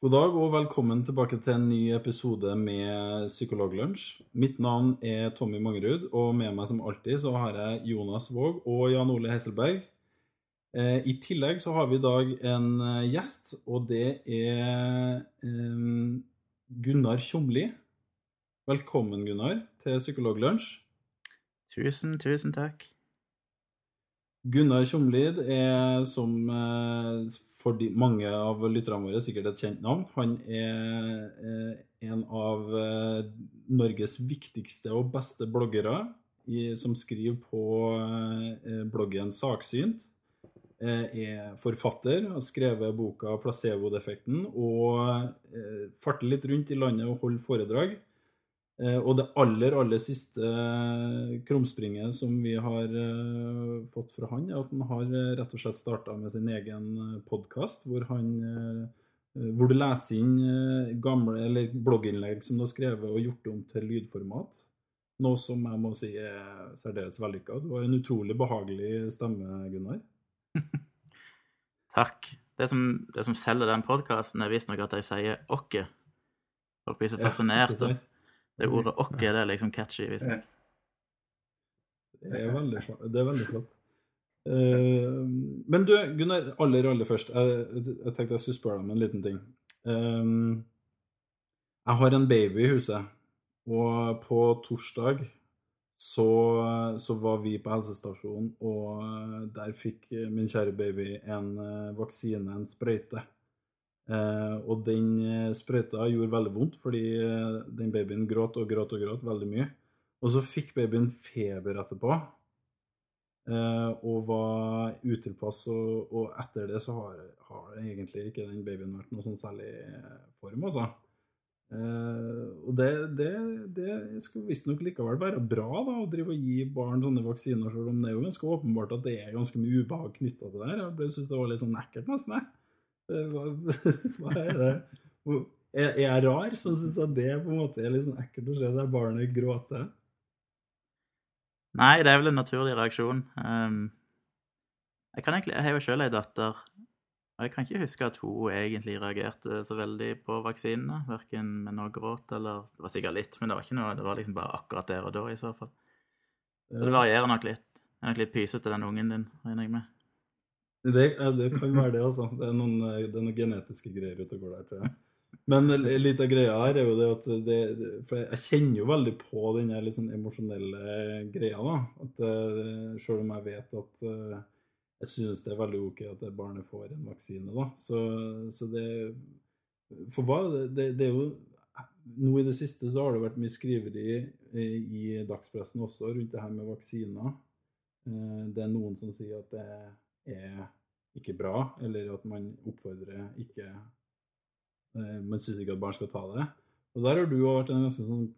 God dag og velkommen tilbake til en ny episode med Psykologlunsj. Mitt navn er Tommy Mangerud, og med meg som alltid så har jeg Jonas Våg og Jan Ole Hesselberg. Eh, I tillegg så har vi i dag en eh, gjest, og det er eh, Gunnar Tjomli. Velkommen, Gunnar, til Psykologlunsj. Tusen, tusen takk. Gunnar Tjomlid er, som eh, for de, mange av lytterne våre, sikkert et kjent navn. Han er eh, en av eh, Norges viktigste og beste bloggere som skriver på bloggen Saksynt. Er forfatter, har skrevet boka 'Placebo-defekten' og farter litt rundt i landet og holder foredrag. Eh, Og det aller, aller siste eh, krumspringet som vi har eh, fått fra han, er at han har rett og slett starta med sin egen podkast, hvor han hvor du leser inn gamle eller blogginnlegg som du har skrevet og gjort om til lydformat. Noe som jeg må si er særdeles vellykka. Du har en utrolig behagelig stemme, Gunnar. Takk. Det som, det som selger den podkasten, er visstnok at de sier 'åkke'. Folk blir så Ja, fascinert. sant? Det ordet 'åkke' det er liksom catchy, visstnok. Det er veldig, det er veldig flott. Uh, men du, Gunnar, aller, aller først. Jeg, jeg tenkte jeg skulle spørre deg om en liten ting. Um, jeg har en baby i huset, og på torsdag så, så var vi på helsestasjonen, og der fikk min kjære baby en eh, vaksine, en sprøyte. Eh, og den eh, sprøyta gjorde veldig vondt, fordi eh, den babyen gråt og gråt og gråt veldig mye. Og så fikk babyen feber etterpå, og var utilpass. Og, og etter det så har, har egentlig ikke den babyen vært noe sånn særlig form, altså. Eh, og det, det, det skal visstnok likevel være bra da, å drive og gi barn sånne vaksiner, selv om det er jo ganske åpenbart at det er ganske mye ubehag knytta til det her. Jeg syns det var litt sånn ekkelt, nesten. jeg. Eh, Hva, hva er det? Er, jeg rar som syns at det på en måte er litt sånn ekkelt å se det barnet gråte? Nei, det er vel en naturlig reaksjon. Um, jeg kan egentlig, jeg har jo sjøl ei datter, og jeg kan ikke huske at hun egentlig reagerte så veldig på vaksinene. Verken med noe gråt eller Det var sikkert litt, men det var ikke noe, det var liksom bare akkurat der og da, i så fall. Så det varierer nok litt. Det er nok litt pysete, den ungen din, regner jeg med. Det, det kan være det, altså. Det er noen, eh, det er noen genetiske greier ute og går der, tror jeg. Men litt av greia her er jo det at det, For jeg kjenner jo veldig på den litt sånn emosjonelle greia, da. At eh, selv om jeg vet at eh, jeg synes det er veldig ok at barnet får en vaksine, da. Så, så det For hva? Det, det er jo Nå i det siste så har det vært mye skriveri i, dagspressen også rundt det her med vaksiner. Det er noen som sier at det er ikke bra, eller at man oppfordrer ikke eh, Man syns ikke at barn skal ta det. Og der har du jo vært en ganske sånn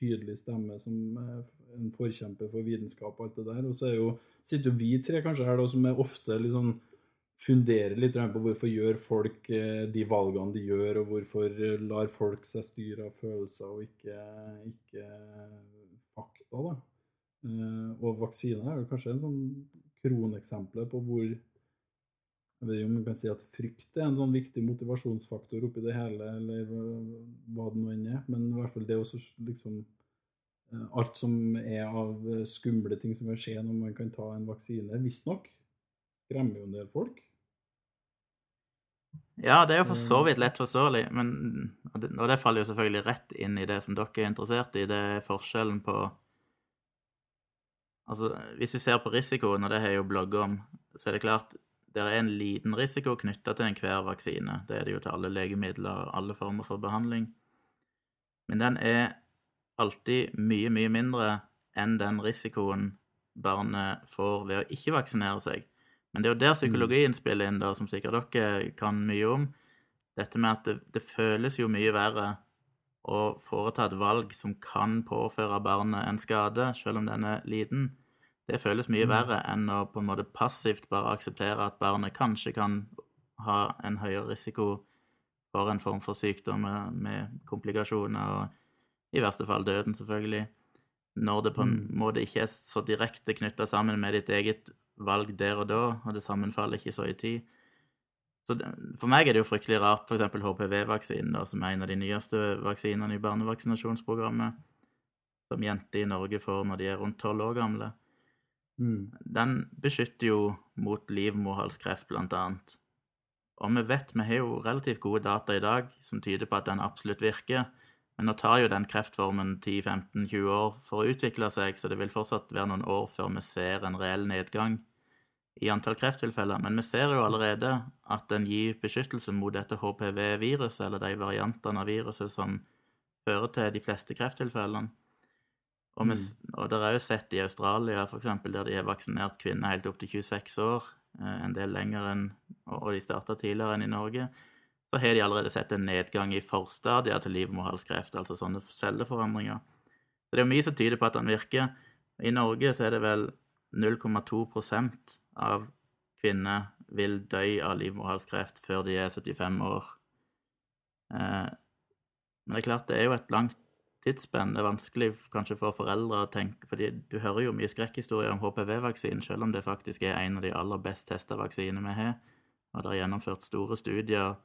tydelig stemme som eh, en forkjemper for vitenskap og alt det der. Og så er jo, sitter jo vi tre kanskje her da, som er ofte liksom funderer litt på hvorfor gjør folk eh, de valgene de gjør, og hvorfor lar folk seg styre av følelser og ikke, ikke fakta, da. Og vaksiner er jo kanskje en sånn kroneksempel på hvor jeg vet ikke om man kan si at frykt er en sånn viktig motivasjonsfaktor oppi det hele, eller hva- det nå enn er. Men i hvert fall det også liksom eh, Alt som er av eh, skumle ting som kan skje når man kan ta en vaksine, visstnok, skremmer jo en del folk. Ja, det er jo for så vidt lett forståelig, men, og det faller jo selvfølgelig rett inn i det som dere er interessert i. Det er forskjellen på Altså, hvis vi ser på risikoen, og det har jeg jo blogget om, så er det klart det er en liten risiko knytta til enhver vaksine. Det er det jo til alle legemidler og alle former for behandling. Men den er alltid mye, mye mindre enn den risikoen barnet får ved å ikke vaksinere seg. Men det er jo der psykologien spiller inn, da, som sikkert dere kan mye om. Dette med at det, det føles jo mye verre å foreta et valg som kan påføre barnet en skade, selv om den er liten. Det føles mye verre enn å på en måte passivt bare akseptere at barnet kanskje kan ha en høyere risiko for en form for sykdom med, med komplikasjoner og i verste fall døden, selvfølgelig. Når det på en måte ikke er så direkte knytta sammen med ditt eget valg der og da, og det sammenfaller ikke så i tid. Så For meg er det jo fryktelig rart, f.eks. HPV-vaksinen, som er en av de nyeste vaksinene i barnevaksinasjonsprogrammet, som jenter i Norge får når de er rundt tolv år gamle. Mm. Den beskytter jo mot livmorhalskreft, blant annet. Og vi vet, vi har jo relativt gode data i dag som tyder på at den absolutt virker. Men nå tar jo den kreftformen 10-15-20 år for å utvikle seg, så det vil fortsatt være noen år før vi ser en reell nedgang i antall krefttilfeller. Men vi ser jo allerede at den gir beskyttelse mot dette HPV-viruset, eller de variantene av viruset som fører til de fleste krefttilfellene. Og, vi, og det er jo sett i Australia, for eksempel, der de har vaksinert kvinner helt opp til 26 år, eh, en del lenger enn Og de starta tidligere enn i Norge. Så har de allerede sett en nedgang i forstadier til livmorhalskreft, altså sånne celleforandringer. Så det er mye som tyder på at den virker. I Norge så er det vel 0,2% av kvinner vil dø av livmorhalskreft før de er 75 år. Eh, men det er klart, det er jo et langt tidsspenn. Det er vanskelig kanskje for foreldre å tenke fordi du hører jo mye skrekkhistorier om HPV-vaksinen, selv om det faktisk er en av de aller best testa vaksinene vi har. Og det er gjennomført store studier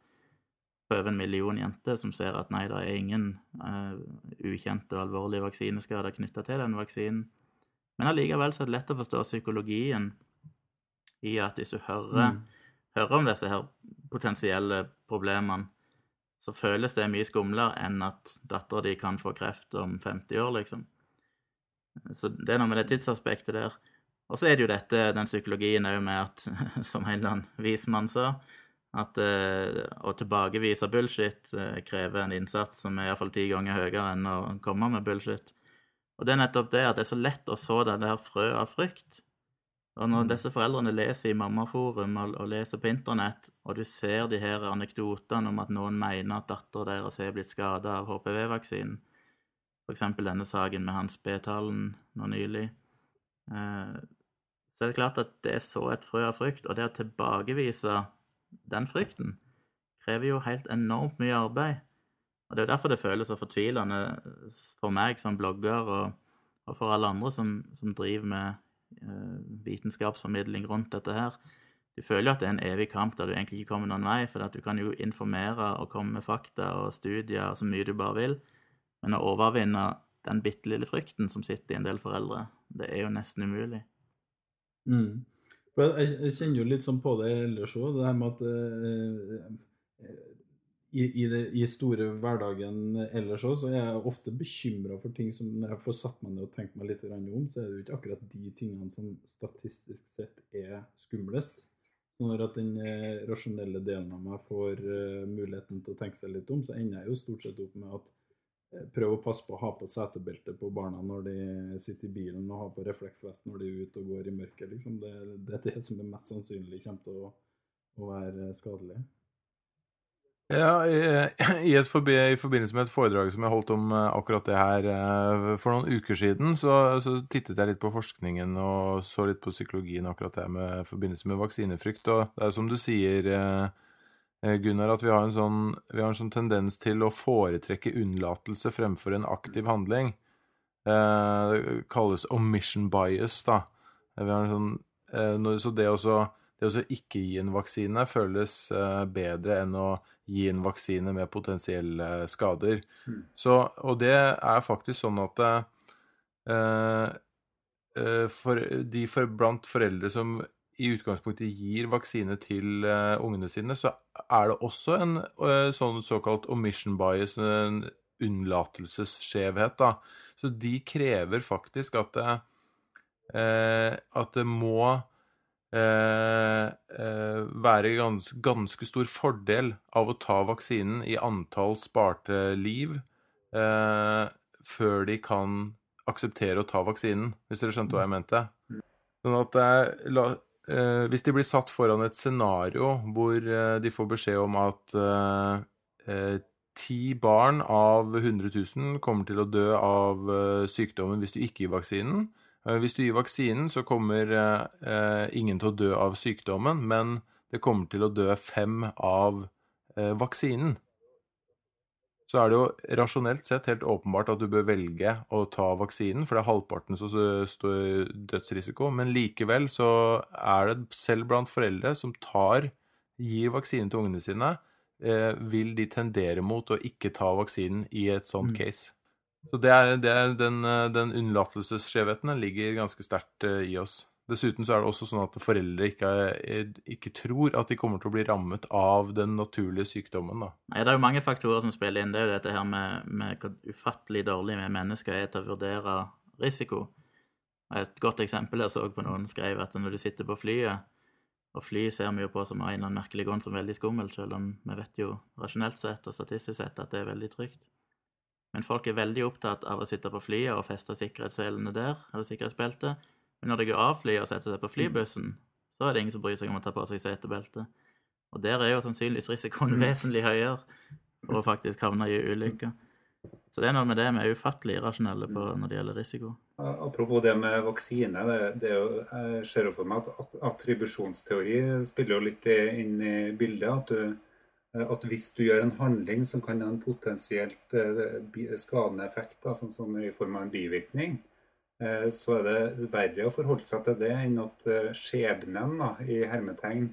på over en million jenter som ser at nei, det er ingen uh, ukjente og alvorlige vaksineskader knytta til den vaksinen. Men allikevel så er det lett å forstå psykologien i at hvis du hører, mm. hører om disse her potensielle problemene, så føles det mye skumlere enn at dattera di kan få kreft om 50 år, liksom. Så det er noe med det tidsaspektet der. Og så er det jo dette, den psykologien òg med at, som en eller annen vismann sa, at eh, å tilbakevise bullshit eh, krever en innsats som er iallfall ti ganger høyere enn å komme med bullshit. Og det er nettopp det at det er så lett å så det der frø av frykt. Og når disse foreldrene leser i Mammaforum og, og leser på internett, og du ser de her anekdotene om at noen mener at dattera deres har blitt skada av HPV-vaksinen, f.eks. denne saken med Hans B-tallen nå nylig, eh, så er det klart at det er så et frø av frykt. Og det å tilbakevise den frykten krever jo helt enormt mye arbeid. Og det er jo derfor det føles så fortvilende for meg som blogger, og, og for alle andre som, som driver med vitenskapsformidling rundt dette her. Du føler jo at det er en evig kamp der du egentlig ikke kommer noen vei, for at du kan jo informere og komme med fakta og studier så mye du bare vil, men å overvinne den bitte lille frykten som sitter i en del foreldre, det er jo nesten umulig. Mm. Jeg, kjenner jo litt sånn på det ellers òg, det her med at eh, i, i, det, i store hverdagen ellers òg, så er jeg ofte bekymra for ting som Når jeg får satt meg ned og tenkt meg litt om, så er det jo ikke akkurat de tingene som statistisk sett er skumlest. Når at den eh, rasjonelle delen av meg får uh, muligheten til å tenke seg litt om, så ender jeg jo stort sett opp med at prøv prøve å passe på å ha på setebelte på barna når de sitter i bilen, og ha på refleksvest når de er ute og går i mørket. Liksom. Det, det, er det som er mest sannsynlig kommer til å, å være skadelig. Ja, i, et forbi, i, forbindelse med et foredrag som jeg holdt om eh, akkurat det her eh, for noen uker siden, så, så, tittet jeg litt på forskningen og så litt på psykologien akkurat det med forbindelse med vaksinefrykt. Og det er som du sier, Eh, Gunnar, at vi har, sånn, vi har, en sånn, tendens til å foretrekke unnlatelse fremfor en aktiv handling. Eh, det kalles omission bias, da. Eh, sånn, eh, så det å ikke gi en vaksine føles eh, bedre enn å gi en vaksine med potensielle skader. Mm. Så, og det er faktisk sånn at eh, for de for, blant foreldre som i utgangspunktet gir vaksine til uh, ungene sine, så er det også en uh, sånn såkalt omission bias, en unnlatelsesskjevhet, da. Så de krever faktisk at det, uh, at det må være gans, ganske stor fordel av å ta vaksinen i antall sparte liv før de kan akseptere å ta vaksinen, hvis dere skjønte hva jeg mente. Sånn at la, eh, hvis de blir satt foran et scenario hvor eh, de får beskjed om at eh, eh ti barn av 100 000 kommer til å dø av eh, sykdommen hvis du ikke gir vaksinen, Eh, Hvis du gir vaksinen, så kommer eh, eh, ingen til å dø av sykdommen, men det kommer til å dø fem av eh, vaksinen. Så er det jo rasjonelt sett helt åpenbart at du bør velge å ta vaksinen, for det er halvparten som står dødsrisiko. Men likevel så er det selv blant foreldre som tar, gir vaksinen til ungene sine, eh, vil de tendere mot å ikke ta vaksinen i et sånt Mm. case. Så det er, det er den, eh, den unnlatelsesskjevheten ligger ganske sterkt eh, i oss. Dessuten så er det også sånn at foreldre ikke, er- ikke tror at de kommer til å bli rammet av den naturlige sykdommen. da. Nei, Det er jo mange faktorer som spiller inn. Det er jo dette her med, med hvor ufattelig dårlig vi mennesker er til å vurdere risiko. Et godt eksempel jeg så på noen skrev at når du sitter på flyet, og fly ser vi jo på som en eller annen merkelig grunn som veldig skummelt, selv om vi vet jo rasjonelt sett og statistisk sett at det er veldig trygt. Men folk er veldig opptatt av å sitte på flyet og feste sikkerhetsselene der, eller sikkerhetsbeltet. Men når de går av flyet og setter seg på flybussen, så er det ingen som bryr seg om å ta på seg setebelte. Og der er jo sannsynligvis risikoen vesentlig høyere for å faktisk havne i ulykker. Så det er noe med det vi er ufattelig irrasjonelle på når det gjelder risiko. Apropos det med vaksine. Det, det er jo, jeg ser jo for meg at at- attribusjonsteori spiller jo litt inn i bildet. At, du, at hvis du gjør en handling som kan ha en potensielt eh, skadende effekt, da, sånn som i form av en bivirkning, eh, så er det verre å forholde seg til det enn at eh, skjebnen da, i hermetegn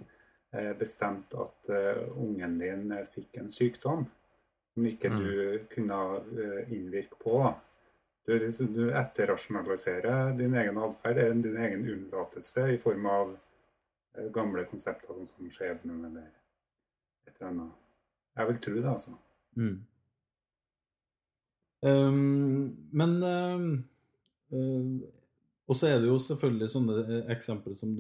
eh, bestemte at eh, ungen din eh, fikk en sykdom som ikke Mm. du kunne eh, innvirke på. Du, liksom- du etterrasjonaliserer din egen atferd, er din egen unnlatelse i form av eh, gamle konsepter sånn som skjebnen eller eller annet. Jeg vil tro det, altså. Mm. Um, men um, um, Og så er det jo selvfølgelig sånne eh, eksempler som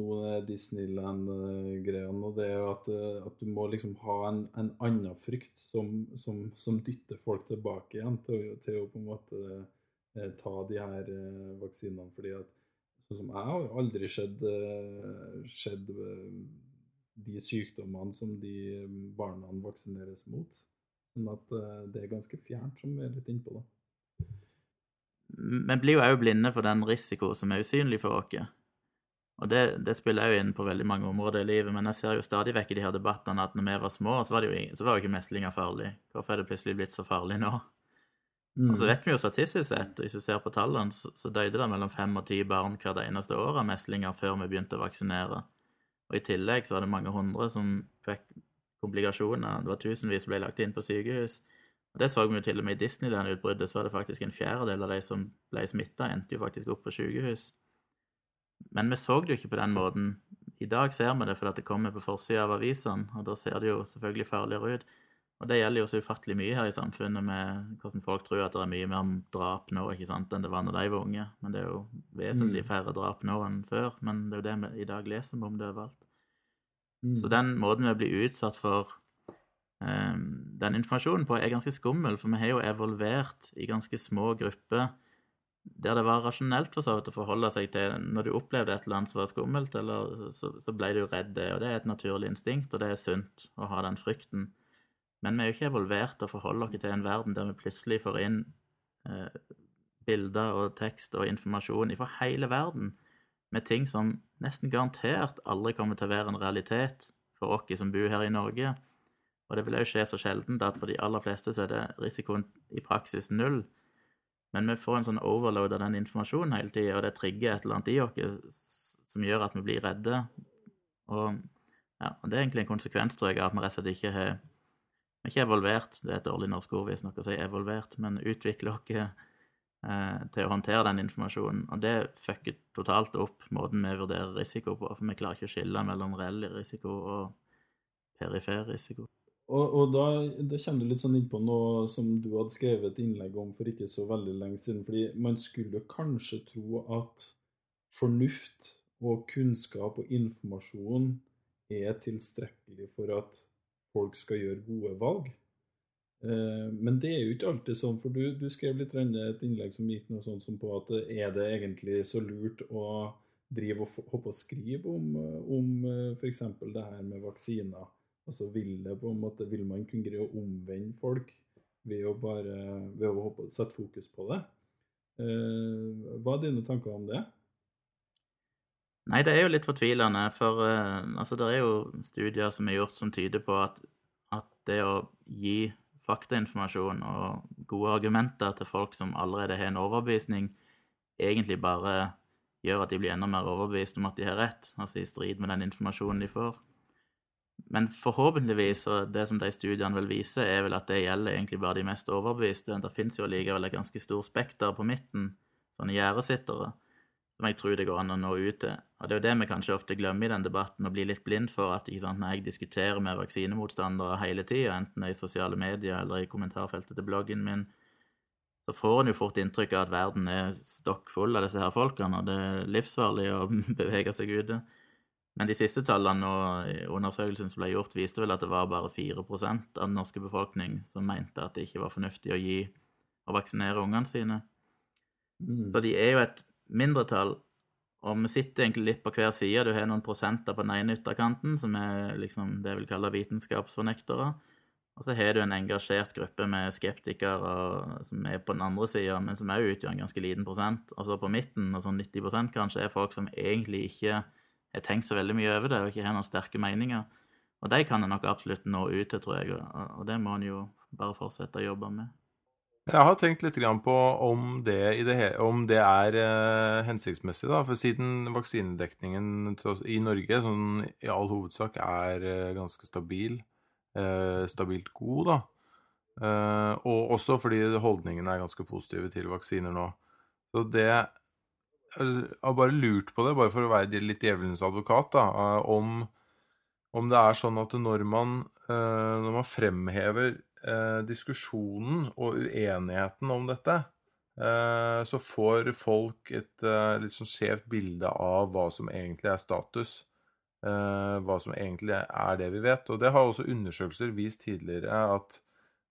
Disneyland-greiene. Og det er jo at, eh, at du må liksom ha en, en annen frykt som, som, som dytter folk tilbake igjen til, til å på en måte ta de her eh, vaksinene. fordi at sånn som jeg har aldri skjedd, eh, skjedd eh, de sykdommene som de barna vaksineres mot. Sånn at eh, det er ganske fjernt, som vi er litt innpå. da. Men blir jo òg blinde for den risiko som er usynlig for oss. Og det, det spiller òg inn på veldig mange områder i livet, men jeg ser jo stadig vekk i de her debattene at når vi var små, så var, det jo, så var jo ikke meslinger farlig. Hvorfor er det plutselig blitt så farlig nå? Og så vet vi jo statistisk sett, hvis du ser på tallene, så, så døde det mellom fem og ti barn hvert eneste år av meslinger før vi begynte å vaksinere. Og i tillegg så var det mange hundre som fikk komplikasjoner. Det var tusenvis som ble lagt inn på sykehus. Og det så vi jo til og med i Disneyland-utbruddet, så var det faktisk en fjerdedel av de som ble smitta, endte jo faktisk opp på sykehus. Men vi så det jo ikke på den måten. I dag ser vi det fordi det kommer på forsida av avisene, og da ser det jo selvfølgelig farligere ut. Og det gjelder jo så ufattelig mye her i samfunnet med hvordan folk tror at det er mye mer drap nå ikke sant, enn det var når de var unge. Men det er jo vesentlig Mm. færre drap nå enn før. Men det er jo det vi i dag leser om det overalt. Mm. Så den måten vi blir utsatt for um, den informasjonen på, er ganske skummel, for vi har jo evolvert i ganske små grupper der det var rasjonelt for så vidt å forholde seg til Når du opplevde et eller annet som var skummelt, eller, så, så ble du redd det, og det er et naturlig instinkt, og det er sunt å ha den frykten. Men vi er jo ikke evolvert og forholder oss til en verden der vi plutselig får inn eh, bilder og tekst og informasjon fra hele verden med ting som nesten garantert aldri kommer til å være en realitet for oss som bor her i Norge. Og det vil òg skje så sjeldent at for de aller fleste så er det risikoen i praksis null. Men vi får en sånn overload av den informasjonen hele tida, og det trigger et eller annet i oss som gjør at vi blir redde. Og, ja, og det er egentlig en konsekvens, tror jeg, at vi rett og slett ikke har ikke evolvert, det er et dårlig norsk ord visstnok å si evolvert, men utvikler oss eh, til å håndtere den informasjonen. Og det fucker totalt opp måten vi vurderer risiko på, for vi klarer ikke å skille mellom reell risiko og perifer risiko. Og, og da, da kommer du litt sånn innpå noe som du hadde skrevet et innlegg om for ikke så veldig lenge siden. fordi man skulle kanskje tro at fornuft og kunnskap og informasjon er tilstrekkelig for at folk skal gjøre gode valg. Eh, Men det er jo ikke alltid sånn, for du, du skrev litt et innlegg som gikk noe sånt som på at eh, er det egentlig så lurt å drive og hoppe og skrive om, eh, om f.eks. det her med vaksiner? Altså vil, det på en måte, vil man kunne greie å omvende folk ved å bare ved å hoppe, sette fokus på det? Hva er dine tanker om det? Nei, det er jo litt fortvilende, for uh, altså, det er jo studier som er gjort som tyder på at, at det å gi faktainformasjon og gode argumenter til folk som allerede har en overbevisning, egentlig bare gjør at de blir enda mer overbevist om at de har rett, altså i strid med den informasjonen de får. Men forhåpentligvis, og det som de studiene vil vise, er vel at det gjelder egentlig bare de mest overbeviste. Det fins jo likevel et ganske stort spekter på midten, sånne gjerdesittere som jeg tror det går an å nå ut til. Og Det er jo det vi kanskje ofte glemmer i den debatten, og blir litt blind for at sant, når jeg diskuterer med vaksinemotstandere hele tida, enten det er i sosiale medier eller i kommentarfeltet til bloggen min, så får en jo fort inntrykk av at verden er stokk full av disse her folkene, og det er livsfarlig å bevege seg ute. Men de siste tallene og undersøkelsen som ble gjort, viste vel at det var bare 4% av den norske befolkning som mente at det ikke var fornuftig å gi og vaksinere ungene sine. Mm. Så de er jo et mindretall, og vi sitter egentlig litt på hver side. Du har noen prosenter på den ene ytterkanten, som er liksom det jeg vil kalle vitenskapsfornektere. Og så har du en engasjert gruppe med skeptikere som er på den andre sida, men som òg utgjør en ganske liten prosent. Og så på midten, altså 90% kanskje, er folk som egentlig ikke har tenkt så veldig mye over det, og ikke har noen sterke meninger. Og de kan en nok absolutt nå ut til, tror jeg, og det må en jo bare fortsette å jobbe med. Jeg har tenkt litt på om det, det, om det er uh, hensiktsmessig. da, For siden vaksinedekningen i Norge sånn, i all hovedsak er uh, ganske stabil, uh, stabilt god, da. og også fordi holdningene er ganske positive til vaksiner nå. Så det Jeg har bare lurt på det, bare for å være litt djevelens advokat, da, om, om det er sånn at når man, når man fremhever eh, diskusjonen og uenigheten om dette, eh, så får folk et eh, litt sånn skjevt bilde av hva som egentlig er status. Eh, hva som egentlig er det vi vet. Og det har også undersøkelser vist tidligere at,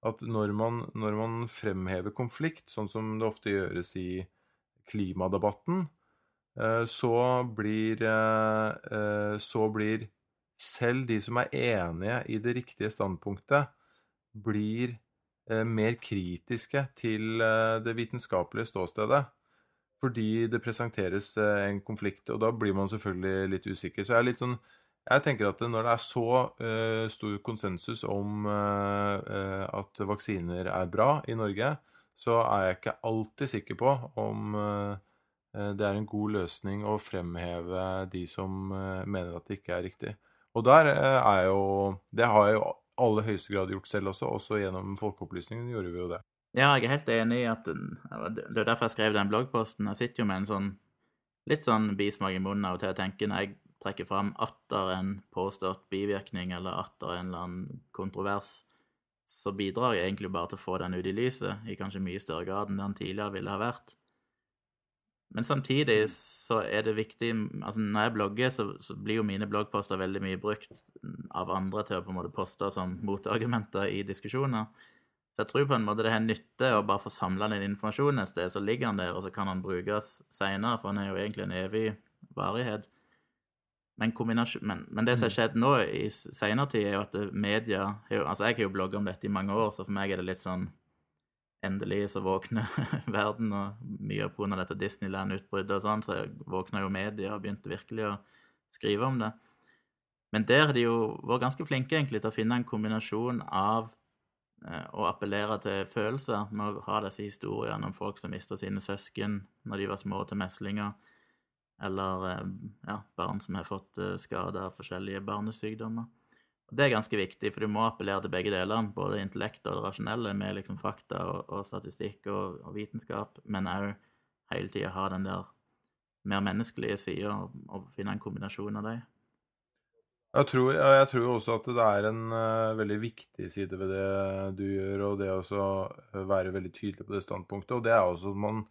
at når, man, når man fremhever konflikt, sånn som det ofte gjøres i klimadebatten, eh, så blir, eh, så blir selv de som er enige i det riktige standpunktet, blir eh, mer kritiske til eh, det vitenskapelige ståstedet. Fordi det presenteres eh, en konflikt, og da blir man selvfølgelig litt usikker. Så jeg er litt sånn jeg tenker at når det er så uh, stor konsensus om uh, at vaksiner er bra i Norge, så er jeg ikke alltid sikker på om det er en god løsning å fremheve de som mener at det ikke er riktig. Og der er jo Det har jeg jo aller høyeste grad gjort selv også. Også gjennom folkeopplysningen gjorde vi jo det. Ja, jeg er helt enig i at Det er derfor jeg skrev den bloggposten. Jeg sitter jo med en sånn litt sånn bismak i munnen av og til. og tenker når jeg trekker fram atter en påstått bivirkning eller atter en eller annen kontrovers, så bidrar jeg egentlig bare til å få den ut i lyset i kanskje mye større grad enn den tidligere ville ha vært. Men samtidig så er det viktig altså Når jeg blogger, så, så, blir jo mine bloggposter veldig mye brukt av andre til å på en måte poste som motargumenter i diskusjoner. Så jeg tror på en måte det har nytte å bare få samla den informasjonen et sted, så ligger den der, og så kan den brukes seinere, for den er jo egentlig en evig varighet. Men, men, men det som har skjedd nå i seinere tid, er jo at media Altså, jeg har jo blogga om dette i mange år, så for meg er det litt sånn endelig så våkner verden, og mye av pga. dette Disneyland-utbruddet og sånn, så våkna jo media og begynte virkelig å skrive om det. Men der har de jo vært ganske flinke egentlig til å finne en kombinasjon av eh, å appellere til følelser med å ha disse historiene om folk som mista sine søsken når de var små til meslinger, eller eh, ja, barn som har fått eh, skader av forskjellige barnesykdommer. Det er ganske viktig, for du må appellere til begge delene, både intellektet og det rasjonelle, med liksom fakta og, og statistikk og, og, vitenskap, men òg hele tida ha den der mer menneskelige sida og, og, finne en kombinasjon av dem. Jeg tror, jeg tror, også at det er en uh, veldig viktig side ved det du gjør, og det å være veldig tydelig på det standpunktet. Og det er også at man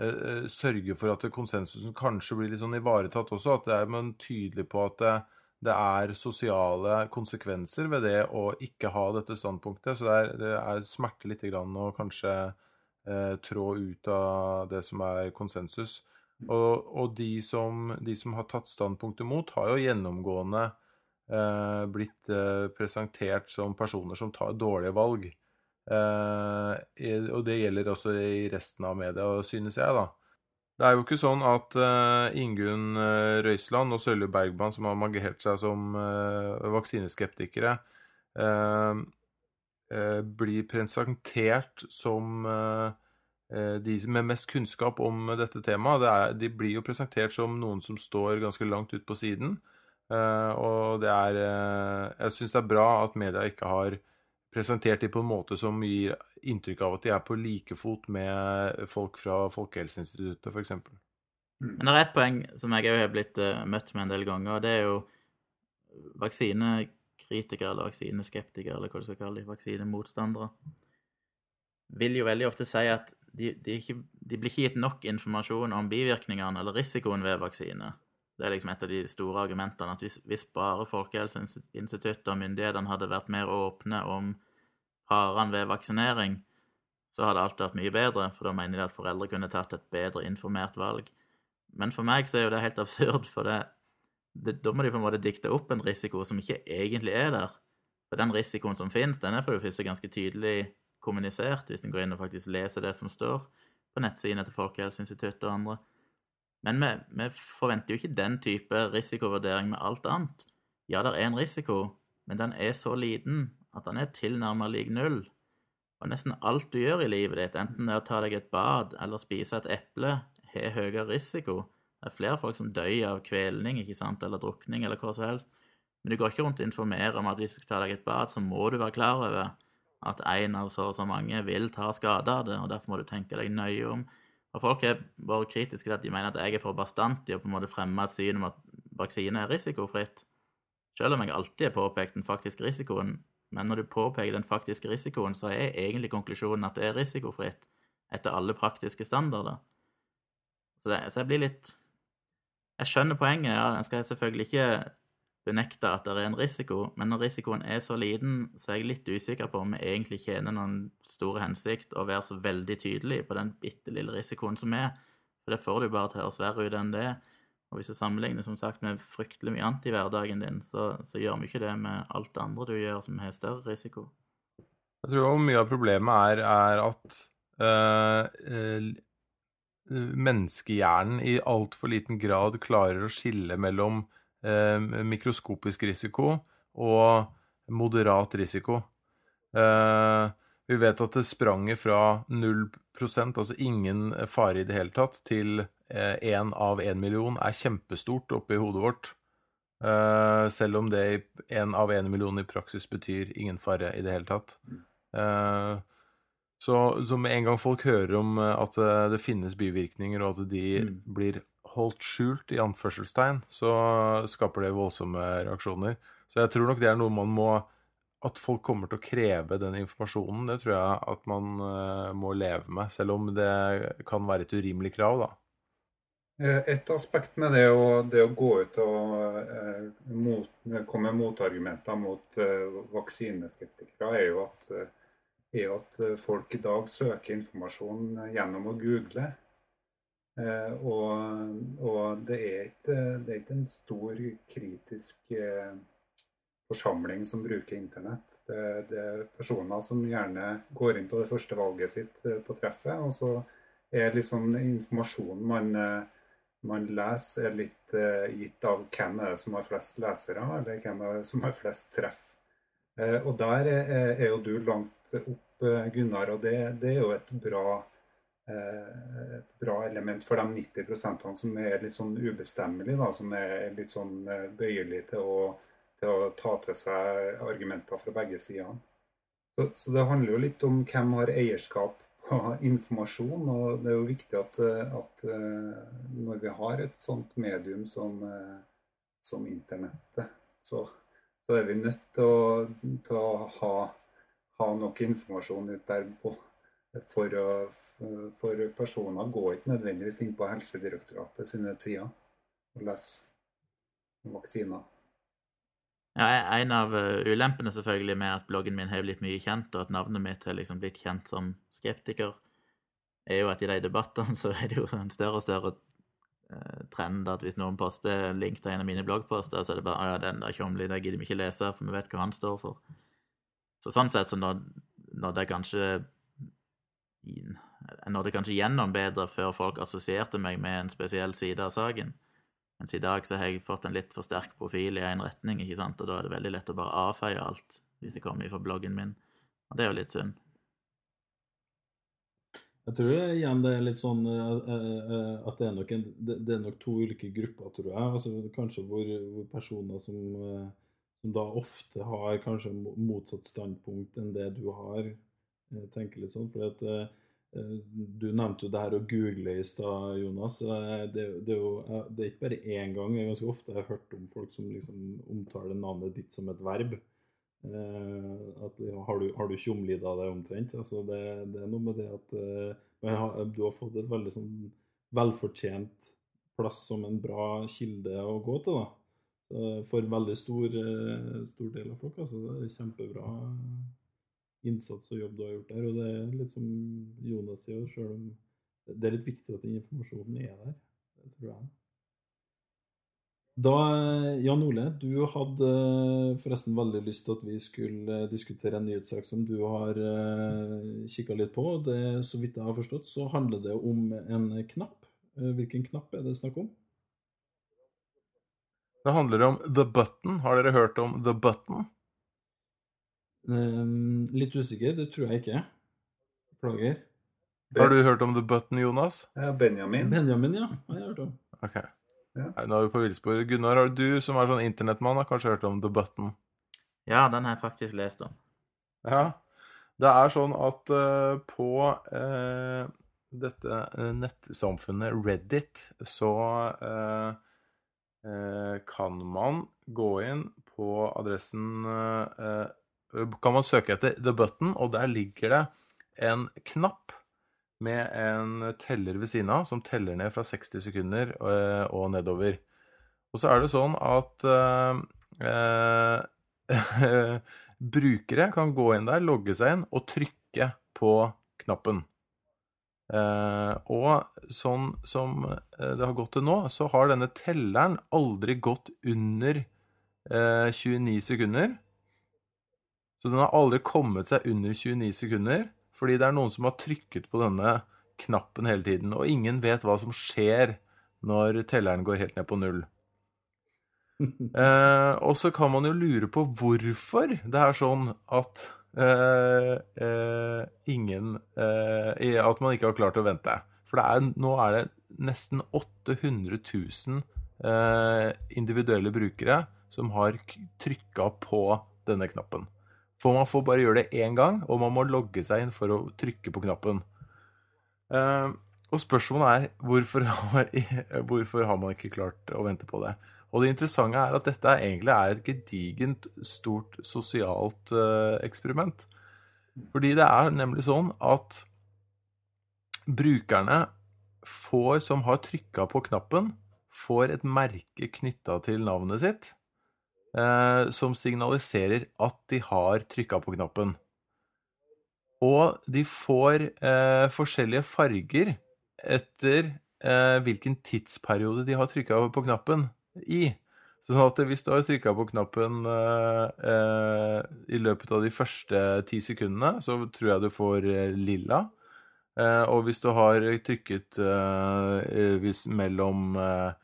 uh, sørger for at konsensusen kanskje blir litt sånn ivaretatt også. At det er man tydelig på at uh, det er sosiale konsekvenser ved det å ikke ha dette standpunktet. Så det er, det er smerter lite grann å kanskje eh, trå ut av det som er konsensus. Og, og de, som, de, som, har tatt standpunktet mot, har jo gjennomgående eh, blitt eh, presentert som personer som tar dårlige valg. Eh, og det gjelder også i resten av media, synes jeg, da. Det er jo ikke sånn at uh, Ingunn uh, Røisland og Sølje Bergman, som har magert seg som uh, vaksineskeptikere, blir presentert som de med mest kunnskap om dette temaet. Det de blir jo presentert som noen som står ganske langt ut på siden. og det er Jeg syns det er bra at media ikke har presentert dem på en måte som gir inntrykk av at de er på like fot med folk fra Folkehelseinstituttet, f.eks. Mm. Men det er ett poeng som jeg òg har blitt uh, møtt med en del ganger, og det er jo vaksinekritikere eller vaksineskeptikere, eller hva du skal kalle dem, vaksinemotstandere, vil jo veldig ofte si at de, de, ikke, de blir ikke gitt nok informasjon om bivirkningene eller risikoen ved vaksine. Det er liksom et av de store argumentene. at Hvis, hvis bare Folkehelseinstituttet og myndighetene hadde vært mer åpne om farene ved vaksinering, så hadde alt vært mye bedre, for da mener de at foreldre kunne tatt et bedre informert valg. Men for meg så er jo det helt absurd, for det, det, da må de på en måte dikte opp en risiko som ikke egentlig er der. For den risikoen som finnes, den er for det første ganske tydelig kommunisert, hvis en går inn og faktisk leser det som står på nettsidene til Folkehelseinstituttet og andre. Men vi, vi, forventer jo ikke den type risikovurdering med alt annet. Ja, det er en risiko, men den er så liten at han er tilnærmet lik null. Og nesten alt du gjør i livet ditt, enten det er å ta deg et bad eller spise et eple, har høyere risiko. Det er flere folk som dør av kvelning ikke sant, eller drukning eller hva som helst. Men du går ikke rundt og informerer om at hvis du skal ta deg et bad, så må du være klar over at én av så og så mange vil ta skade av det, og derfor må du tenke deg nøye om. Og Folk har vært kritiske til at de mener at jeg er for bastant i å på en måte fremme et syn om at vaksine er risikofritt. Selv om jeg alltid har påpekt den faktiske risikoen, men når du påpeker den faktiske risikoen, så er egentlig konklusjonen at det er risikofritt etter alle praktiske standarder. Så, det, så jeg blir litt Jeg skjønner poenget. ja, En skal selvfølgelig ikke benekte at det er en risiko, men når risikoen er så liten, så er jeg litt usikker på om vi egentlig tjener noen store hensikt å være så veldig tydelig på den bitte lille risikoen som er. For det får du bare til å høres verre ut enn det er. Og hvis du sammenligner som sagt med fryktelig mye annet i hverdagen din, så, så gjør vi ikke det med alt det andre du gjør som har større risiko. Jeg tror mye av problemet er, er at øh, menneskehjernen i altfor liten grad klarer å skille mellom øh, mikroskopisk risiko og moderat risiko. Uh, vi vet at det spranget fra 0% altså ingen fare i det hele tatt, til én eh, av én million er kjempestort oppi hodet vårt. Uh, selv om det én av én million i praksis betyr ingen fare i det hele tatt. Uh, så, så, med en gang folk hører om at det finnes bivirkninger, og at de mm. blir holdt skjult, i anførselstegn, så skaper det voldsomme reaksjoner. Så jeg tror nok det er noe man må At folk kommer til å kreve den informasjonen, det tror jeg at man må leve med. Selv om det kan være et urimelig krav, da. Eh, et aspekt med det å, det å gå ut og eh, mot, komme med motargumenter mot eh, vaksineskeptikere, er jo, at, er jo at folk i dag søker informasjon gjennom å google. Eh, og, og det, er ikke, det, er ikke, en stor kritisk eh, forsamling som bruker internett. Det, det, er personer som gjerne går inn på det første valget sitt eh, på treffet, og så er liksom informasjonen man man leser, er litt uh, gitt av hvem er det som har flest lesere, eller hvem er det som har flest treff. Uh, og der er, er, jo du langt opp, uh, Gunnar, og det, det, er jo et bra, et bra element for de 90% som er litt sånn ubestemmelige, som er litt sånn bøyelige til å, til å ta til seg argumenter fra begge sider. Så, så det handler jo litt om hvem har eierskap informasjon. Og det er jo viktig at, at eh, når vi har et sånt medium som, eh, som internettet, så, så, er vi nødt til å, til å ha, ha, nok informasjon ut der på, for, å, for personer går ikke nødvendigvis inn på Helsedirektoratet sine sider og leser vaksiner. Ja, En av eh, ulempene selvfølgelig med at bloggen min har blitt mye kjent, og at navnet mitt har liksom blitt kjent som skeptiker, er jo at i de debattene så er det jo en større og større eh, trend at hvis noen poster en link til en av mine bloggposter, så er det bare ja, den der Tjomli, det gidder vi ikke lese, for vi vet hva han står for. Så sånn sett, så når, når det kanskje Når det kanskje gjennom bedre før folk assosierte meg med en spesiell side av saken. Mens i dag så har jeg fått en litt for sterk profil i én retning, ikke sant, og da er det veldig lett å bare avfeie alt hvis jeg kommer fra bloggen min. Og det er jo litt synd. Jeg tror igjen det er litt sånn eh, eh, at det er nok, en, det, er nok to ulike grupper, tror jeg. Altså, kanskje hvor, hvor personer som, eh, som da ofte har kanskje motsatt standpunkt enn det du har, eh, tenker litt sånn. fordi at eh, eh, Du nevnte jo det her å google i stad, Jonas. Det, det, er jo, det er ikke bare én gang, det er ganske ofte jeg har hørt om folk som liksom omtaler navnet ditt som et verb. Eh, at, har, du, har du tjomlidd av det omtrent? Altså det, det er noe med det at eh, har, du har fått et veldig sånn velfortjent plass som en bra kilde å gå til. da. Eh, For veldig stor, stor del av folk. altså Det er kjempebra innsats og jobb du har gjort der. Og det er litt som Jonas sier, selv om det er litt viktig at den informasjonen er der. Det tror jeg. Da, Jan Ole, du hadde eh, forresten veldig lyst til at vi skulle eh, diskutere en nyhetssak som du har kikka litt på. Det, så vidt jeg har forstått, så handler det om en knapp. Eh, Hvilken knapp er det snakk om? Det handler om The Button. Har dere hørt om The Button? Eh, Litt usikker, det tror jeg ikke. Beklager. Har du hørt om The Button, Jonas? Ja, Benjamin. Benjamin, ja. har jeg hørt om. Ok. Ja. Nå er vi på villspor. Gunnar, har du som er sånn internettmann, har kanskje hørt om The Button? Ja, den har jeg faktisk lest om. Ja. Det er sånn at uh, på uh, dette eh, nettsamfunnet Reddit så uh, eh, kan man gå inn på adressen eh, Kan man søke etter The Button, og der ligger det en knapp med en teller ved siden av som teller ned fra 60 sekunder eh, og nedover. Og så er det sånn at eh, brukere kan gå inn der, logge seg inn og trykke på knappen. Eh, og sånn som eh, det har gått til nå, så har denne telleren aldri gått under eh, 29 sekunder. Så den har aldri kommet seg under 29 sekunder, fordi det er noen som har trykket på denne knappen hele tiden, og ingen vet hva som skjer når telleren går helt ned på null. Eh, og så kan man jo lure på hvorfor det er sånn at eh, eh, ingen eh, At man ikke har klart å vente. For det er, nå er det nesten 800 000 eh, individuelle brukere som har trykka på denne knappen. For man får bare gjøre det én gang, og man må logge seg inn for å trykke på knappen. Eh, og spørsmålet er hvorfor har, hvorfor har man ikke klart å vente på det? Og det interessante er at dette egentlig er et gedigent, stort sosialt eh, eksperiment. Fordi det er nemlig sånn at brukerne får, som har trykka på knappen, får et merke knytta til navnet sitt, som signaliserer at de har trykka på knappen. Og de får eh, forskjellige farger etter eh, hvilken tidsperiode de har trykka på knappen i. Sånn at hvis du har trykka på knappen eh, eh, i løpet av de første ti sekundene, så tror jeg du får eh, lilla. Eh, og hvis du har trykket eh, hvis mellom eh,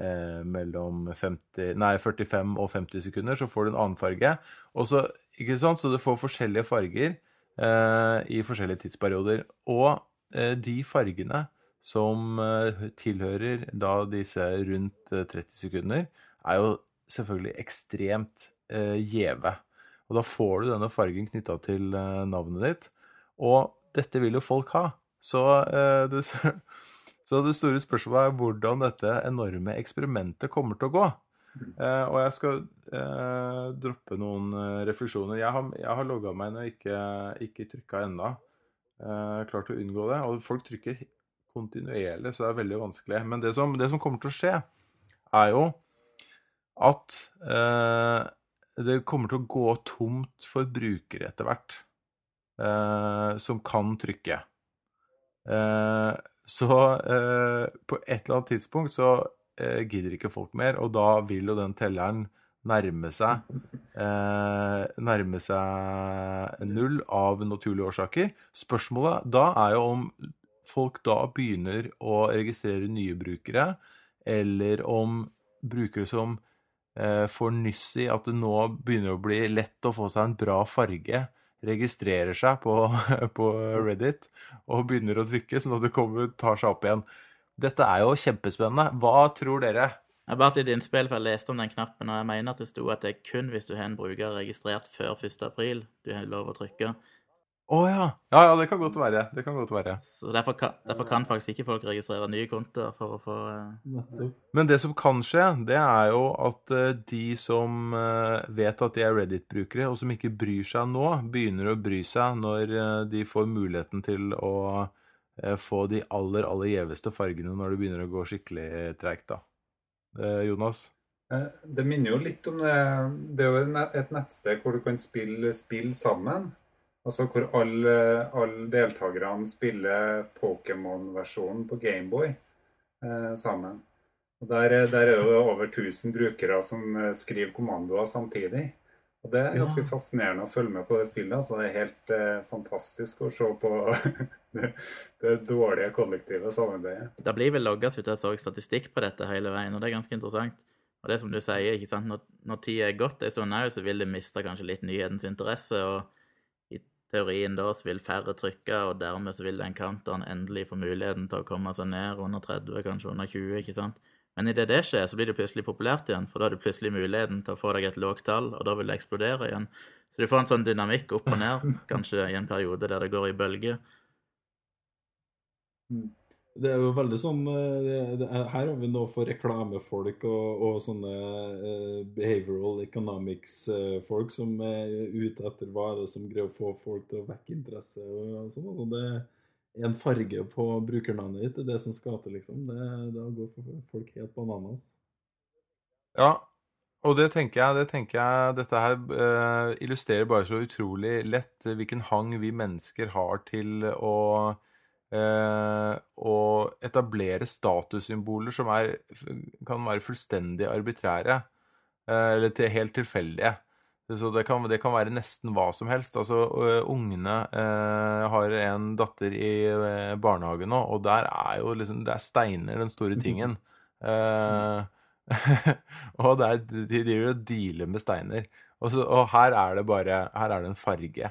eh, mellom 50, nei, 45 og 50 sekunder, så får du en annen farge. Og så, ikke sant, så du får forskjellige farger eh, i forskjellige tidsperioder. Og eh, de fargene som eh, tilhører da disse rundt eh, 30 sekunder, er jo selvfølgelig ekstremt eh, gjeve. Og da får du denne fargen knytta til eh, navnet ditt. Og dette vil jo folk ha. Så, eh, det, så det store spørsmålet er hvordan dette enorme eksperimentet kommer til å gå. Uh, og jeg skal uh, droppe noen eh, refleksjoner. Jeg har, jeg har logga meg inn og ikke, ikke trykka ennå. Uh, klart å unngå det. Og folk trykker kontinuerlig, så det er veldig vanskelig. Men det som, det som kommer til å skje, er jo at det kommer til å gå tomt for brukere etter hvert som kan trykke. Så eh, på et eller annet tidspunkt så eh, gidder ikke folk mer, og da vil jo den telleren nærme seg eh, Nærme seg null av naturlige årsaker. Spørsmålet da er jo om folk da begynner å registrere nye brukere, eller om brukere som eh, får nyss i at det nå begynner å bli lett å få seg en bra farge, registrerer seg på, på Reddit og begynner å trykke, sånn at det kommer, tar seg opp igjen. Dette er jo kjempespennende. Hva tror dere? Jeg bare et innspill, for jeg leste om den knappen, og jeg mener at det sto at det er kun hvis du har en bruker registrert før 1. april du har lov å trykke. Å ja. ja. Ja, det kan godt være. Det kan godt være. Så derfor kan, derfor kan faktisk ikke folk registrere nye kontoer for å få uh... Men det som kan skje, det er jo at eh, de som eh, vet at de er Reddit-brukere, og som ikke bryr seg nå, begynner å bry seg når de får muligheten til å få de aller, aller gjeveste fargene når det begynner å gå skikkelig treigt, da. Jonas? Eh, Det minner jo litt om det Det er jo et nettsted hvor du kan spille spill sammen. Altså hvor alle, alle deltakerne spiller Pokémon-versjonen på Gameboy eh, sammen. Og der, er- der er det jo over 1000 brukere som eh, skriver kommandoer samtidig. Og det er ganske Ja. fascinerende å følge med på det spillet. altså Det er helt eh, fantastisk å se på det, det dårlige kollektive samarbeidet. Det blir vel logga så jeg så statistikk på dette hele veien, og det er ganske interessant. Og det som du sier, ikke sant, når, når tida er gått en stund òg, så vil det miste kanskje litt nyhetens interesse, og teorien da så vil færre trykke, og dermed så vil den counteren endelig få muligheten til å komme seg ned under 30, kanskje under 20, ikke sant. Men idet det skjer, så blir det plutselig populært igjen, for da har du plutselig muligheten til å få deg et lågt tall, og da vil det eksplodere igjen. Så du får en sånn dynamikk opp og ned, kanskje i en periode der det går i bølger. Det er jo veldig sånn eh, det, det, er- Her har vi noe for reklamefolk og, og sånne uh, behavioral economics-folk som er ute etter hva er det som greier å få folk til å vekke interesse. og sånn. Altså, det er en farge på brukernavnet ditt, det er det som skal til, liksom. Det, da går folk helt bananas. Ja, og det tenker jeg, det tenker jeg Dette her uh, illustrerer bare så utrolig lett eh, hvilken hang vi mennesker har til å eh, å etablere statussymboler som er, kan være fullstendig arbitrære, eh, eller til, helt tilfeldige. Så det kan, det kan være nesten hva som helst. Altså, ungene eh, har en datter i eh, barnehage nå, og der er jo liksom Det er steiner den store tingen. Eh, og det er, de driver og dealer med steiner. Og, så, og her er det bare Her er det en farge.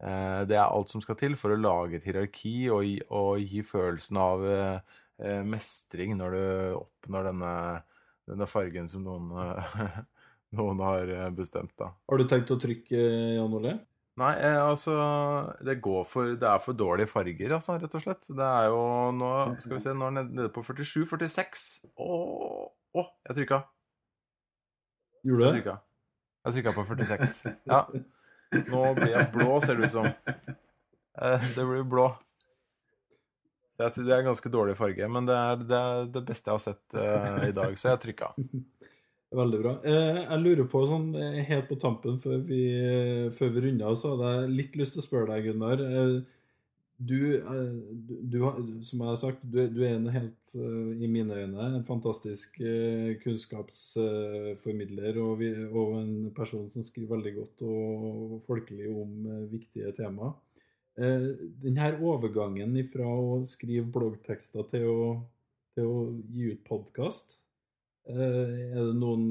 Eh, det er alt som skal til for å lage et hierarki og, gi- og gi følelsen av eh, eh, mestring når du oppnår denne, denne fargen som noen, noen har bestemt, da. Har du tenkt å trykke, Jan Ole? Nei, altså det, går for, det er for dårlige farger, altså, rett og slett. Det er jo nå Skal vi se, nå er den nede på 47-46. Å, å, jeg trykka. Gjorde du det? Jeg trykka på 46. Ja. Nå blir jeg blå, ser det ut som. Eh, Det blir blå. Det er, det er en ganske dårlig farge, men det er det, er det beste jeg har sett uh, i dag, så jeg trykka. Veldig bra. Eh, jeg lurer på, sånn helt på tampen før vi, før vi runder av, så hadde jeg litt lyst til å spørre deg, Gunnar. Eh, du, du, som jeg har sagt, du, du er en helt, eh, i mine øyne, en fantastisk eh, kunnskapsformidler og, og en person som skriver veldig godt og folkelig om viktige temaer. Denne overgangen fra å skrive bloggtekster til å, til å gi ut podkast, Er det noen,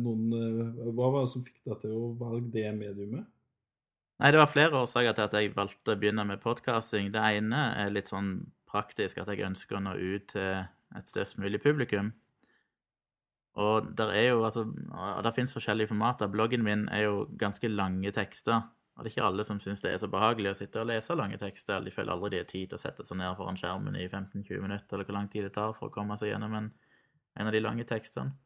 noen Hva var det som fikk deg til å velge det mediumet? Nei, det var flere årsaker til at jeg valgte å begynne med podkasting. Det ene er litt sånn praktisk at jeg ønsker å nå ut til et størst mulig publikum. Og der er jo altså og der fins forskjellige formater. Bloggen min er jo ganske lange tekster. Og det er ikke alle som syns det er så behagelig å sitte og lese lange tekster. De føler aldri de har tid til å sette seg ned foran skjermen i 15-20 minutter, eller hvor lang tid det tar for å komme seg gjennom en, en av de lange tekstene.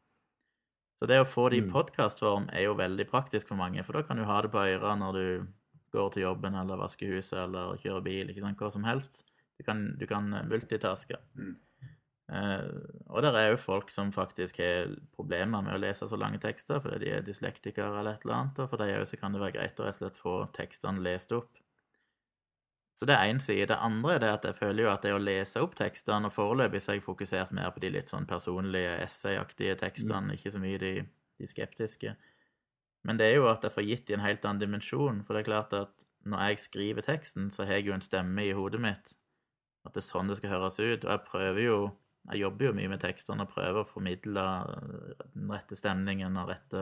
Så det å få det i Mm. podkastform er jo veldig praktisk for mange, for da kan du ha det på øret når du går til jobben eller vasker huset eller kjører bil, ikke sant, hva som helst. Du kan, du kan multitaske. Mm. Uh, og der er jo folk som faktisk har problemer med å lese så lange tekster fordi de er dyslektikere eller et eller annet, og for dem òg så kan det være greit å rett og slett få tekstene lest opp. Så det er én side. Det andre er det at jeg føler jo at det å lese opp tekstene, og foreløpig så har jeg fokusert mer på de litt sånn personlige, essayaktige tekstene, ikke så mye de, de skeptiske. Men det er jo at jeg får gitt i en helt annen dimensjon, for det er klart at når jeg skriver teksten, så har jeg jo en stemme i hodet mitt At det er sånn det skal høres ut. Og jeg prøver jo Jeg jobber jo mye med tekstene og prøver å formidle den rette stemningen og rette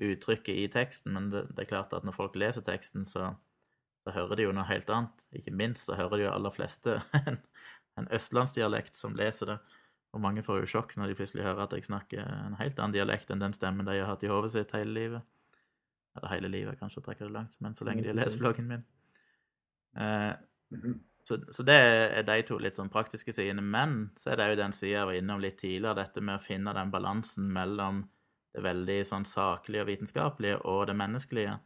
uttrykket i teksten, men det, det er klart at når folk leser teksten, så, så hører de jo noe helt annet. Ikke minst så hører de jo aller fleste en, en østlandsdialekt som leser det. Og mange får jo sjokk når de plutselig hører at jeg snakker en helt annen dialekt enn den stemmen de har hatt i hodet sitt hele livet. Eller hele livet, kanskje, å trekke det langt, men så lenge de har lest bloggen min. Eh, så, så, det er de to litt sånn praktiske sidene. Men så er det jo den sida jeg var innom litt tidligere, dette med å finne den balansen mellom det veldig sånn saklige og vitenskapelige og det menneskelige.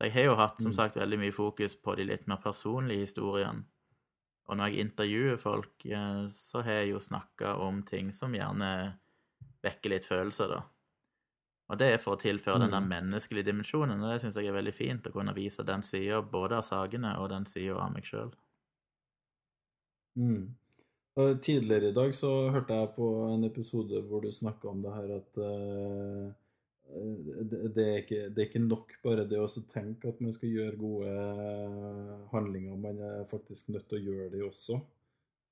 Jeg har jo hatt som sagt veldig mye fokus på de litt mer personlige historiene. Og når jeg intervjuer folk, eh, så har jeg jo snakka om ting som gjerne vekker litt følelser, da. Og det er for å tilføre den der menneskelige dimensjonen, og det syns jeg er veldig fint, å kunne vise den sida både av sakene og den sida av meg sjøl. Mm. Tidligere i dag så hørte jeg på en episode hvor du snakka om det her at uh, det, det, er ikke, det, er ikke, nok bare det å tenke at man skal gjøre gode handlinger, man er faktisk nødt til å gjøre det også.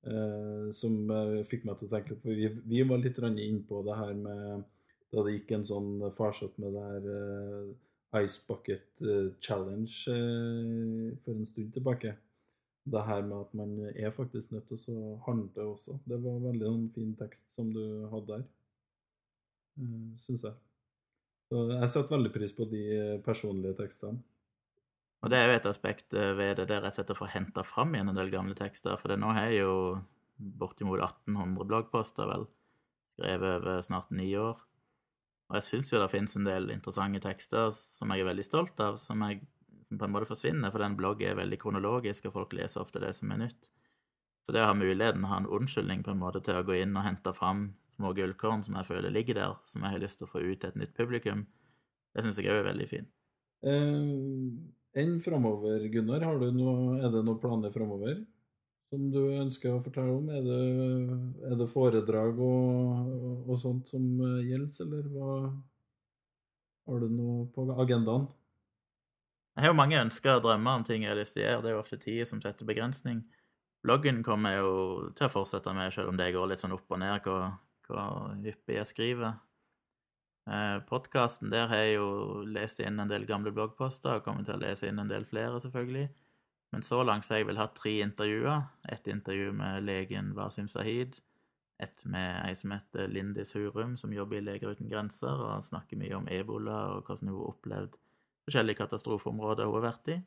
Eh, som uh, fikk meg til å tenke for vi, vi var litt innpå det her med da det gikk en sånn farsott med det her eh, Ice Bucket Challenge eh, for en stund tilbake. Det her med at man er faktisk nødt til å handle også. Det var veldig en fin tekst som du hadde der, uh, syns jeg. Jeg setter veldig pris på de personlige tekstene. Og det er jo et aspekt ved det, der jeg setter for å hente fram igjen en del gamle tekster. For det nå har jeg jo bortimot 1800 bloggposter, vel, skrevet over snart ni år. Og jeg syns jo det finnes en del interessante tekster som jeg er veldig stolt av, som, jeg, som på en måte forsvinner, for den bloggen er veldig kronologisk, og folk leser ofte det som er nytt. Så det å ha muligheten, ha en unnskyldning på en måte til å gå inn og hente fram små gullkorn som jeg føler ligger der, som jeg har lyst til å få ut til et nytt publikum, det syns jeg òg er veldig fint. Eh, enn framover, Gunnar? Har du noe, er det noen planer framover? som du ønsker å fortelle om? Er det, er det foredrag og, og, sånt som eh, gjelder, eller hva Har du noe på agendaen? Jeg har jo mange ønsker og drømmer om ting jeg har lyst til å gjøre. Det er jo ofte tid som setter begrensning. Bloggen kommer jeg jo til å fortsette med, selv om det går litt sånn opp og ned hva, hva hyppig jeg skriver. Eh, Podkasten, der har jeg jo lest inn en del gamle bloggposter, og kommer til å lese inn en del flere, selvfølgelig. Men så langt så har jeg vel hatt tre intervjuer. Et intervju med legen Wasim Sahid. Et med ei som heter Lindis Hurum, som jobber i Leger uten grenser og snakker mye om ebola og hvordan hun har opplevd forskjellige katastrofeområder hun har vært i.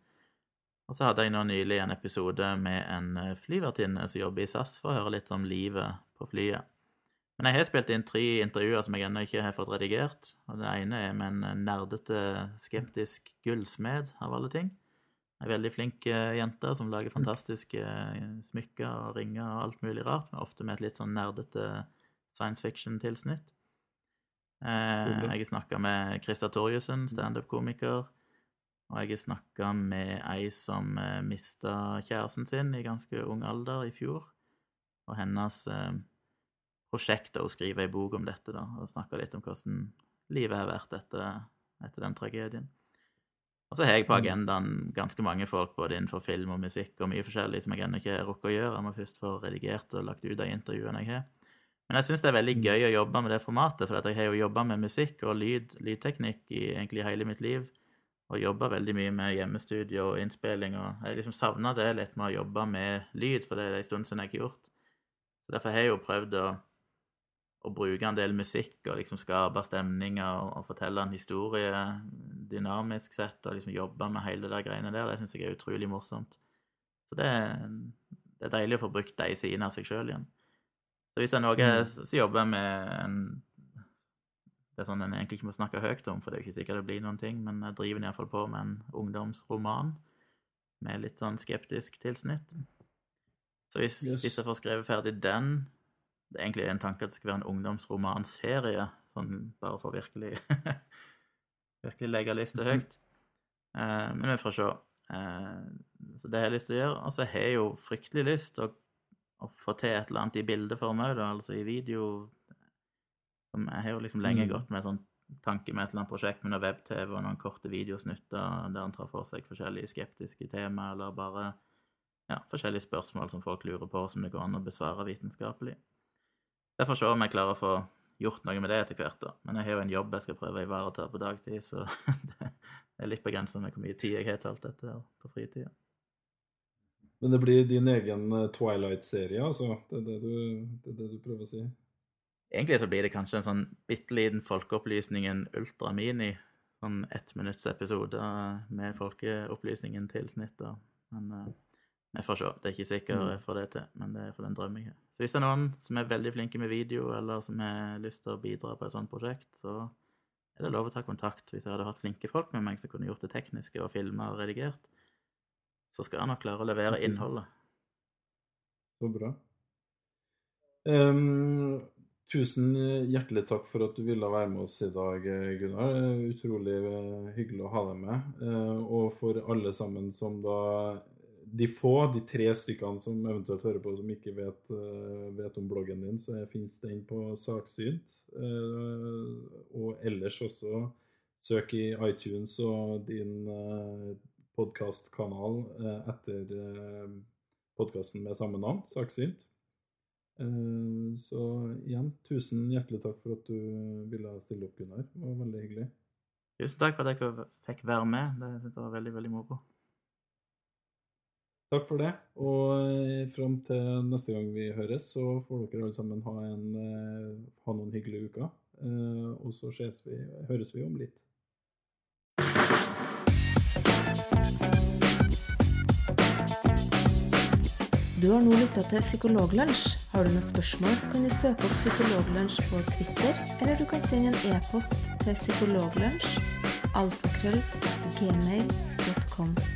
Og så hadde jeg nå nylig en episode med en eh, flyvertinne som jobber i SAS, for å høre litt om livet på flyet. Men jeg har spilt inn tre intervjuer som jeg ennå ikke har fått redigert. og Det ene er med en nerdete, skeptisk gullsmed, av alle ting. Ei veldig flink uh, jente som lager fantastiske uh, smykker og ringer og alt mulig rart, ofte med et litt sånn nerdete science fiction-tilsnitt. Jeg har snakka med Christa Torjussen, standup-komiker. Og jeg har snakka med ei som mista kjæresten sin i ganske ung alder i fjor. Og hennes prosjekt er å skrive ei bok om dette, da, og snakke litt om hvordan livet har vært etter, etter den tragedien. Og så har jeg på mm. agendaen ganske mange folk både innenfor film og musikk og mye forskjellig som jeg ennå ikke rukker å gjøre. Jeg må først få redigert og lagt ut de intervjuene jeg har. Men jeg syns det er veldig mm. gøy å jobbe med det formatet, for jeg har jo jobba med musikk og lyd, lydteknikk i egentlig hele mitt liv. Og jobba veldig mye med hjemmestudio og innspilling. Og jeg liksom savna det litt med å jobbe med lyd, for det er en stund siden jeg har gjort. Så derfor har jeg jo prøvd å å bruke en del musikk og liksom skape stemninger og, og, fortelle en historie dynamisk sett, og liksom jobbe med hele det der greiene der, det syns jeg er utrolig morsomt. Så det, det, er deilig å få brukt de sidene av seg sjøl igjen. Så hvis det er noe mm. som jobber med en Det er sånn en egentlig ikke må snakke høyt om, for det er jo ikke sikkert det blir noen ting, men jeg driver iallfall på med en ungdomsroman med litt sånn skeptisk tilsnitt. Så hvis, yes. hvis jeg får skrevet ferdig den, det er egentlig en tanke at det skal være en ungdomsromanserie, sånn bare for virkelig virkelig legge lista mhm. høyt. Eh, men vi får se. Eh, så det har jeg lyst til å gjøre. Og så har jeg jo fryktelig lyst til å, å, få til et eller annet i bildeform òg, altså i video. Som jeg har jo liksom lenge mm. gått med sånn tanke med et eller annet prosjekt med noe web-TV og noen korte videosnutter der han tar for seg forskjellige skeptiske tema, eller bare ja, forskjellige spørsmål som folk lurer på, som det går an å besvare vitenskapelig. Jeg får se om jeg klarer å få gjort noe med det etter hvert, da. Men jeg har jo en jobb jeg skal prøve å ivareta på dagtid, så det er litt begrensa med hvor mye tid jeg har til alt dette på fritida. Men det blir din egen eh, Twilight-serie, altså? Det er det, du, det er det du prøver å si? Egentlig så blir det kanskje en sånn bitte liten folkeopplysningen Ultra Mini. Sånn ettminutts episode med folkeopplysningen til snitt, da. Men uh, jeg får se. Det er ikke sikkert jeg får det til, men det er for den drømmen jeg har. Så hvis det er noen som er veldig flinke med video, eller som har lyst til å bidra på et sånt prosjekt, så er det lov å ta kontakt. Hvis jeg hadde hatt flinke folk med meg som kunne gjort det tekniske og filma og redigert, så skal jeg nok klare å levere innholdet. Så bra. Um, tusen hjertelig takk for at du ville være med oss i dag, Gunnar. Utrolig eh, hyggelig å ha deg med. Uh, og for alle sammen som da De få, de tre stykkene som eventuelt hører på som ikke vet, uh, vet om bloggen din, så finnes den på Saksynt. Uh, og ellers også søk i iTunes og din podkastkanal etter podkasten med samme navn, Saksynt. Eh, så igjen, tusen hjertelig takk for at du ville stille opp, Gunnar. Det var veldig hyggelig. Tusen takk for at jeg fikk være med. Det synes jeg var veldig, veldig moro. Takk for det. Og eh, fram til neste gang vi høres, så får dere alle sammen ha, en, eh, ha noen hyggelige uker. Og så vi, høres vi om litt. Du har nå lytta til Psykologlunsj. Har du noen spørsmål, kan du søke opp Psykologlunsj på Twitter, eller du kan sende en e-post til psykologlunsj alfakrøll gmail.com.